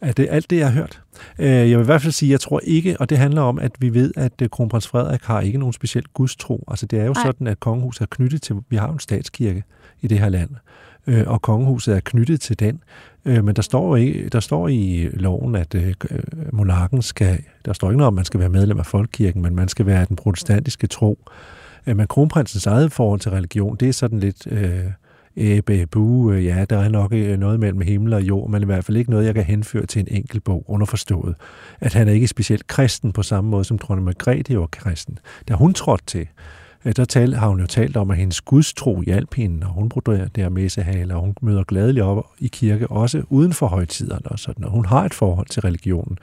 Er det alt det, jeg har hørt? Øh, jeg vil i hvert fald sige, jeg tror ikke, og det handler om, at vi ved, at øh, kronprins Frederik har ikke nogen speciel gudstro. Altså det er jo Nej. sådan, at kongehuset er knyttet til, vi har en statskirke i det her land, øh, og kongehuset er knyttet til den. Øh, men der står, i, der står i loven, at øh, øh, monarken skal, der står ikke noget om, at man skal være medlem af folkekirken, men man skal være af den protestantiske tro. Øh, men kronprinsens eget forhold til religion, det er sådan lidt... Øh, æbe, bu, øh, ja, der er nok øh, noget mellem himmel og jord, men i hvert fald ikke noget, jeg kan henføre til en enkelt bog, underforstået. At han er ikke specielt kristen på samme måde, som dronning Margrethe var kristen. Da hun trådte til, Øh, der tal, har hun jo talt om, at hendes gudstro hjalp hende, og hun bruger der messehaler, og hun møder gladeligt op i kirke, også uden for højtiderne og sådan, og hun har et forhold til religionen.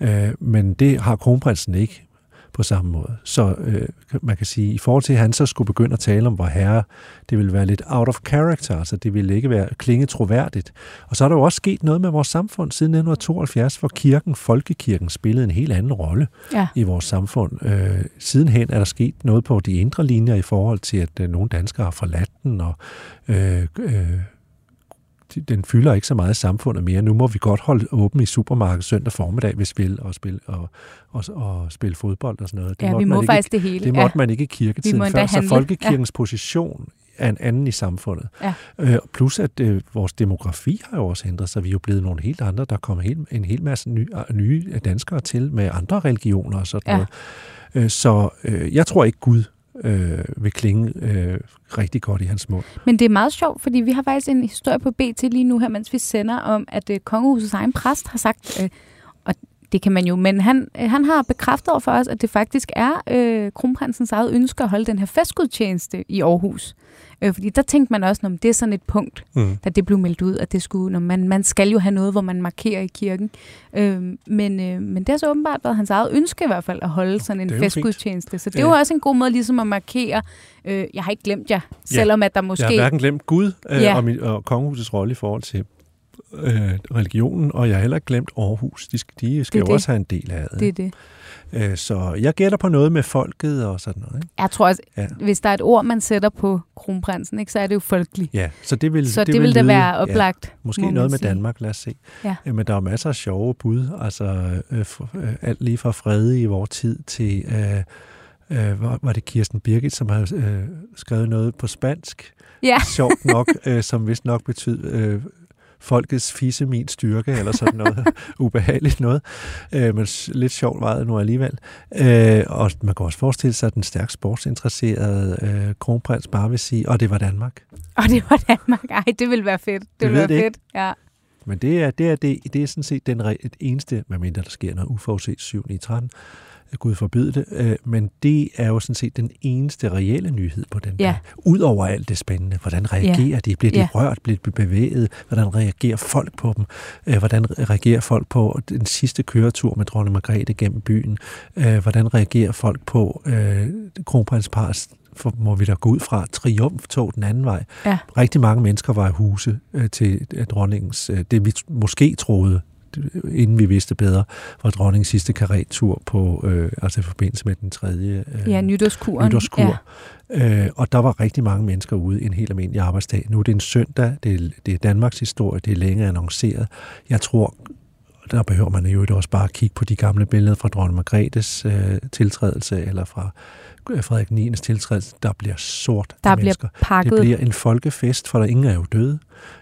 Øh, men det har kronprinsen ikke på samme måde. Så øh, man kan sige, i forhold til, at han så skulle begynde at tale om vor herre, det ville være lidt out of character, altså det ville ikke være klinge troværdigt. Og så er der jo også sket noget med vores samfund siden 1972, hvor kirken, folkekirken, spillede en helt anden rolle Ja. i vores samfund. Øh, sidenhen er der sket noget på de indre linjer i forhold til, at øh, nogle danskere har forladt den, og øh, øh, den fylder ikke så meget i samfundet mere. Nu må vi godt holde åben i supermarkedet søndag formiddag, hvis vi vil, og spille, og, og, og spille fodbold og sådan noget. Det Ja, måtte vi må man ikke, faktisk det hele. det måtte man ikke i kirketiden før, så handle. folkekirkens position er en anden i samfundet. Ja. Øh, plus at øh, vores demografi har jo også ændret sig. Vi er jo blevet nogle helt andre. Der kommer helt, en hel masse nye, nye danskere til med andre religioner og sådan Ja. noget. Øh, så øh, jeg tror ikke Gud øh, vil klinge øh, rigtig godt i hans mund. Men det er meget sjovt, fordi vi har faktisk en historie på BT lige nu her, mens vi sender om, at øh, kongehusets egen præst har sagt, øh, det kan man jo, men han, øh, han har bekræftet over for os, at det faktisk er øh, kronprinsens eget ønske at holde den her festgudtjeneste i Aarhus. Øh, fordi der tænkte man også, at det er sådan et punkt, Mm. da det blev meldt ud, at det skulle, når man, man skal jo have noget, hvor man markerer i kirken. Øh, men, øh, men det har så åbenbart været hans eget ønske i hvert fald, at holde sådan en fint. festgudtjeneste. Så det er Ja. jo også en god måde ligesom at markere, øh, jeg har ikke glemt jer, selvom at der måske... Jeg har hverken glemt Gud øh, Ja. og, min, og kongehusets rolle i forhold til øh, religionen, og jeg har heller ikke glemt Aarhus. De skal, de skal Det jo det. også have en del af det. det er det. Øh, så jeg gætter på noget med folket og sådan noget. Ikke? Jeg tror også, Ja. hvis der er et ord, man sætter på kronprinsen, ikke, så er det jo folkelig. Ja, så det vil, Så det, det vil da være oplagt. Ja, måske noget med sige. Danmark, lad os se. Ja. Øh, Men der er masser af sjove bud, altså øh, for, øh, alt lige fra Frede i vores tid til, øh, øh, var, var det Kirsten Birgit, som har øh, skrevet noget på spansk, Ja, sjovt nok, øh, som vist nok betyder øh, folkets fisse min styrke, eller sådan noget ubehageligt noget. Øh, men lidt sjovt var det nu alligevel. Øh, og man kan også forestille sig, at den stærkt sportsinteresserede øh, kronprins bare vil sige, og det var Danmark. og det var Danmark. Ej, det vil være fedt. Det Vi vil ved være det ikke. fedt. Ja. Men det er, det er, det, det er sådan set den det eneste, medmindre der sker noget uforudset 7. i 13, Gud forbyde det, øh, men det er jo sådan set den eneste reelle nyhed på den Ja. dag. Udover alt det spændende. Hvordan reagerer de? Bliver de Ja. rørt? Bliver de bevæget? Hvordan reagerer folk på dem? Øh, hvordan reagerer folk på den sidste køretur med dronning Margrethe gennem byen? Øh, hvordan reagerer folk på øh, kronprinsparets for må vi da gå ud fra, triumftog den anden vej. Ja. Rigtig mange mennesker var i huse øh, til dronningens, øh, det vi måske troede, inden vi vidste bedre, var dronningens sidste karettur på, øh, altså i forbindelse med den tredje øh, ja, nytårskuren. nytårskur. Ja. Øh, og der var rigtig mange mennesker ude en helt almindelig arbejdsdag. Nu er det en søndag, det er, det er Danmarks historie, det er længe annonceret. Jeg tror, der behøver man jo også bare at kigge på de gamle billeder fra dronning Margrethes øh, tiltrædelse, eller fra øh, Frederik 9. tiltrædelse. Der bliver sort Der af bliver mennesker. pakket. Det bliver en folkefest, for der ingen er jo døde.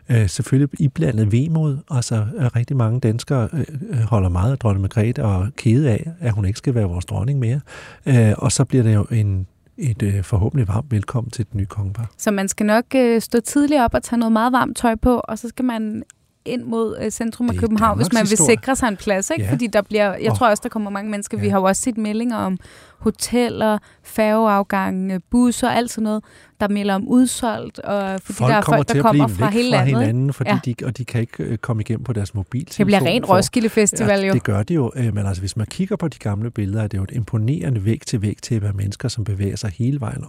Øh, selvfølgelig iblandet vemod. Altså, øh, rigtig mange danskere øh, øh, holder meget af dronning Margrethe og er kede af, at hun ikke skal være vores dronning mere. Øh, og så bliver det jo en, et øh, forhåbentlig varmt velkommen til den nye kongepar. Så man skal nok øh, stå tidligt op og tage noget meget varmt tøj på, og så skal man ind mod øh, centrum af Det København, hvis man vil sikre sig en plads. Ikke? Ja. Fordi der bliver, jeg Og- tror også, der kommer mange mennesker. Vi Ja. har jo også set meldinger om hoteller, færgeafgange, busser, alt sådan noget, der melder om udsolgt, og fordi folk der er kommer folk, til der kommer fra hele fra landet. ikke? hinanden, fordi Ja. de, og de kan ikke øh, komme igennem på deres mobiltelefon. Det bliver rent for- Roskilde Festival Ja, jo. det gør det jo. øh, Men altså, hvis man kigger på de gamle billeder, er det jo et imponerende væg til væg til af mennesker, som bevæger sig hele vejen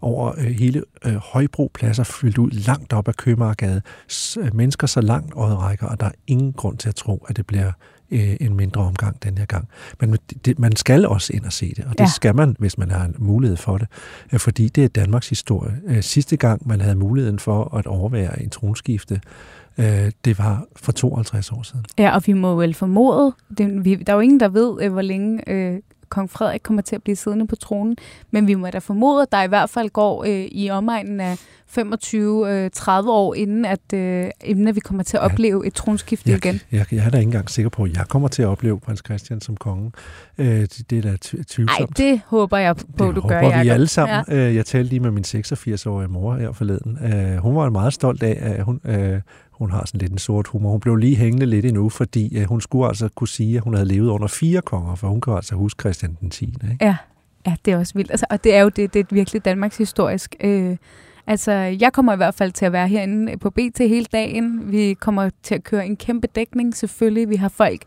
over øh, hele øh, Højbropladser fyldt ud langt op ad Købmagergade. Mennesker så langt øjet rækker, og der er ingen grund til at tro, at det bliver øh, en mindre omgang den her gang. Men det, man skal også ind og se det, og det Ja. skal man, hvis man har en mulighed for det. Øh, Fordi det er Danmarks historie. Øh, Sidste gang, man havde muligheden for at overvære en tronskifte, øh, det var for 52 år siden. Ja, og vi må vel formode, det, vi, der er jo ingen, der ved, øh, hvor længe øh, kong Frederik kommer til at blive siddende på tronen, men vi må da formode, at der i hvert fald går øh, i omegnen af 25-30 år, inden at, øh, inden at vi kommer til at opleve et tronskifte igen. Jeg, jeg, jeg er da ikke engang sikker på, at jeg kommer til at opleve prins Christian som konge. Øh, det, det er da tv- Nej, tvivlsomt. det håber jeg på, det du håber gør, vi Jacob. alle sammen. Ja. Øh, jeg talte lige med min 86-årige mor her forleden. Øh, hun var meget stolt af, at hun, øh, hun har sådan lidt en sort humor. Hun blev lige hængende lidt endnu, fordi øh, hun skulle altså kunne sige, at hun havde levet under fire konger, for hun kan altså huske Christian den 10. Ikke? Ja, ja, det er også vildt. Altså, og det er jo det, det er virkelig Danmarks historisk. Øh, altså, jeg kommer i hvert fald til at være herinde på BT hele dagen. Vi kommer til at køre en kæmpe dækning, selvfølgelig. Vi har folk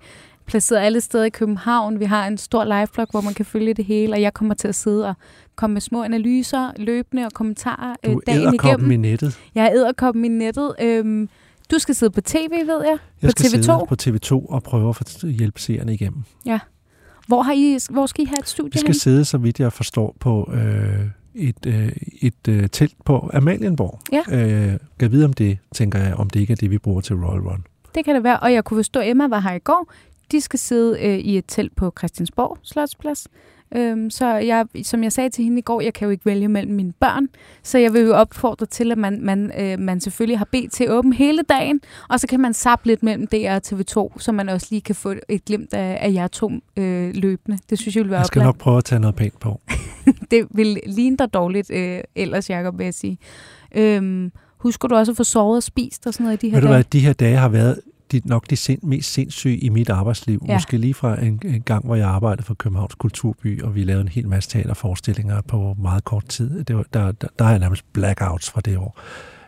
placeret alle steder i København. Vi har en stor liveblog, hvor man kan følge det hele, og jeg kommer til at sidde og komme med små analyser, løbende og kommentarer øh, Du dagen igennem. i nettet. Jeg er æderkoppen i nettet. Øhm, du skal sidde på tv, ved jeg, Jeg på skal TV2. sidde på TV2 og prøve at hjælpe seerne igennem. Hvor, har I, hvor skal I have et studie Vi skal hen? sidde, så vidt jeg forstår, på øh, et, øh, et øh, telt på Amalienborg. Ja. Øh, kan vide om det, tænker jeg, om det ikke er det, vi bruger til Royal Run. Det kan det være, og jeg kunne forstå, at Emma var her i går. De skal sidde øh, i et telt på Christiansborg Slotsplads. Øhm, så jeg, som jeg sagde til hende i går, jeg kan jo ikke vælge mellem mine børn, så jeg vil jo opfordre til, at man, man, øh, man selvfølgelig har BT åben hele dagen, og så kan man sappe lidt mellem DR og TV2, så man også lige kan få et glimt af, af jer to øh, løbende. Det synes jeg vil være Jeg skal oplagt. nok prøve at tage noget pænt på. Det vil ligne dig dårligt øh, ellers, Jacob, vil jeg sige. Øhm, husker du også at få sovet og spist og sådan noget i de her Ved du dage? hvad, de her dage har været de, nok de sind, mest sindssyge i mit arbejdsliv. Ja. Måske lige fra en, en gang, hvor jeg arbejdede for Københavns Kulturby, og vi lavede en hel masse teaterforestillinger på meget kort tid. Det var, der, der, der har jeg nærmest blackouts fra det år.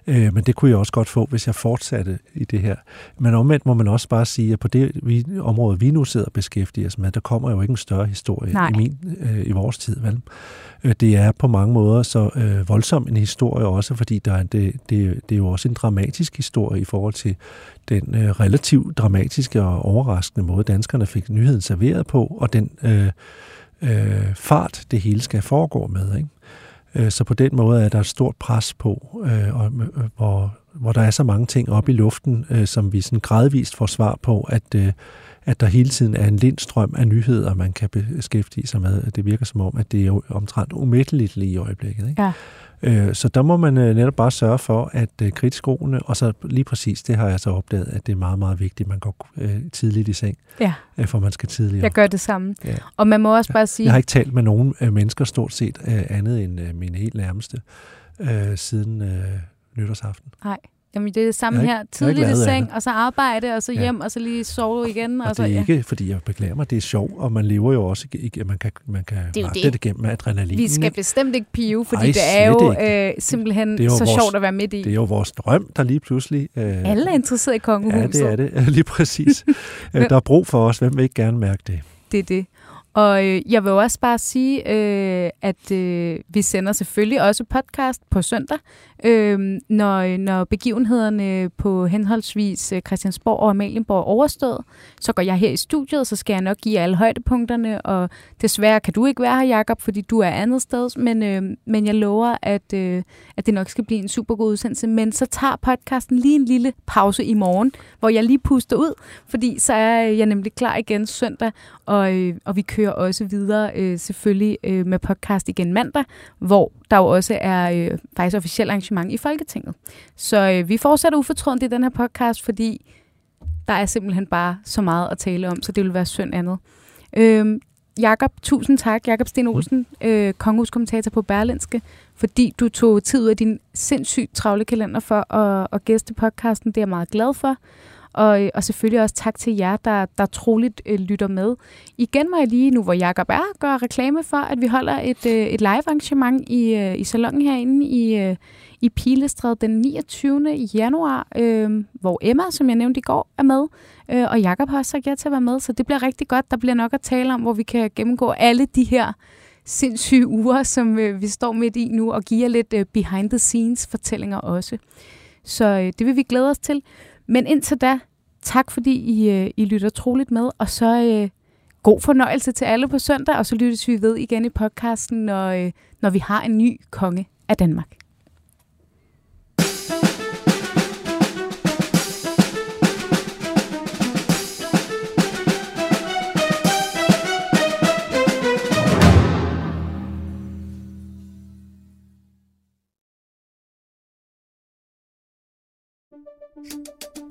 Øh, men det kunne jeg også godt få, hvis jeg fortsatte i det her. Men omvendt må man også bare sige, at på det vi, område, vi nu sidder og beskæftiger os med, der kommer jo ikke en større historie Nej. i, min, øh, i vores tid. Vel? Øh, Det er på mange måder så øh, voldsom en historie også, fordi der er, det, det, det er jo også en dramatisk historie i forhold til den øh, relativt dramatiske og overraskende måde, danskerne fik nyheden serveret på, og den øh, øh, fart, det hele skal foregå med. Ikke? Øh, så på den måde er der et stort pres på, øh, og, øh, hvor, hvor der er så mange ting oppe i luften, som vi sådan gradvist får svar på, at, at der hele tiden er en lindstrøm af nyheder, man kan beskæftige sig med. Det virker som om, at det er omtrent umætteligt lige i øjeblikket. Ikke? Ja. Øh, Så der må man øh, netop bare sørge for, at øh, kridtskoene, og så lige præcis, det har jeg så opdaget, at det er meget, meget vigtigt, at man går tidligt i seng, Ja, for man skal tidligere. jeg gør det samme. Ja. Og man må også bare sige... Jeg har ikke talt med nogen mennesker stort set andet end mine helt nærmeste siden nytårsaften. Nej. Jamen, det er det samme Jeg her. ikke- ikke Tidligt i seng, og så arbejde, og så Ja. hjem, og så lige sove igen. Og, Og, så, det er ja. ikke, fordi jeg beklager mig, det er sjovt, og man lever jo også, ikke, man kan, man kan er magte det. det gennem adrenalin. Vi skal ikke? bestemt ikke pive, fordi Ej, det er jo slet øh, simpelthen Det er jo så vores- sjovt at være midt i. Det er jo vores drøm, der lige pludselig... Øh, Alle er interesseret i kongehuset. Ja, det er det. Lige præcis. Øh, der er brug for os. Hvem vil ikke gerne mærke det? det er det. Og øh, jeg vil også bare sige, øh, at øh, vi sender selvfølgelig også podcast på søndag, øh, når, øh, når begivenhederne på henholdsvis øh, Christiansborg og Amalienborg er overstået. Så går jeg her i studiet, så skal jeg nok give alle højdepunkterne, og desværre kan du ikke være her, Jakob, fordi du er andet sted, men, øh, men jeg lover, at, øh, at det nok skal blive en super god udsendelse. Men så tager podcasten lige en lille pause i morgen, hvor jeg lige puster ud, fordi så er jeg nemlig klar igen søndag, og, øh, og vi kører også videre øh, selvfølgelig øh, med podcast igen mandag, hvor der jo også er øh, faktisk officielt arrangement i Folketinget. Så øh, vi fortsætter ufortrødent i den her podcast, fordi der er simpelthen bare så meget at tale om, så det vil være synd andet. Øh, Jakob, tusind tak. Jakob Sten Olsen, øh, kongehuskommentator på Berlinske, fordi du tog tid ud af din sindssygt travle kalender for at, at gæste podcasten. Det er jeg meget glad for. Og, og selvfølgelig også tak til jer, der, der troligt øh, lytter med. Igen må jeg lige, nu hvor Jacob er, gøre reklame for, at vi holder et, øh, et live-arrangement i, øh, i salongen herinde i, øh, i Pilestræd den 29. januar, øh, hvor Emma, som jeg nævnte i går, er med. Øh, og Jakob har også sagt ja til at være med, så det bliver rigtig godt. Der bliver nok at tale om, hvor vi kan gennemgå alle de her sindssyge uger, som øh, vi står midt i nu, og give jer lidt øh, behind-the-scenes-fortællinger også. Så øh, det vil vi glæde os til. Men indtil da, tak fordi I, øh, I lytter troligt med, og så øh, god fornøjelse til alle på søndag, og så lyttes vi ved igen i podcasten, når, øh, når vi har en ny konge af Danmark.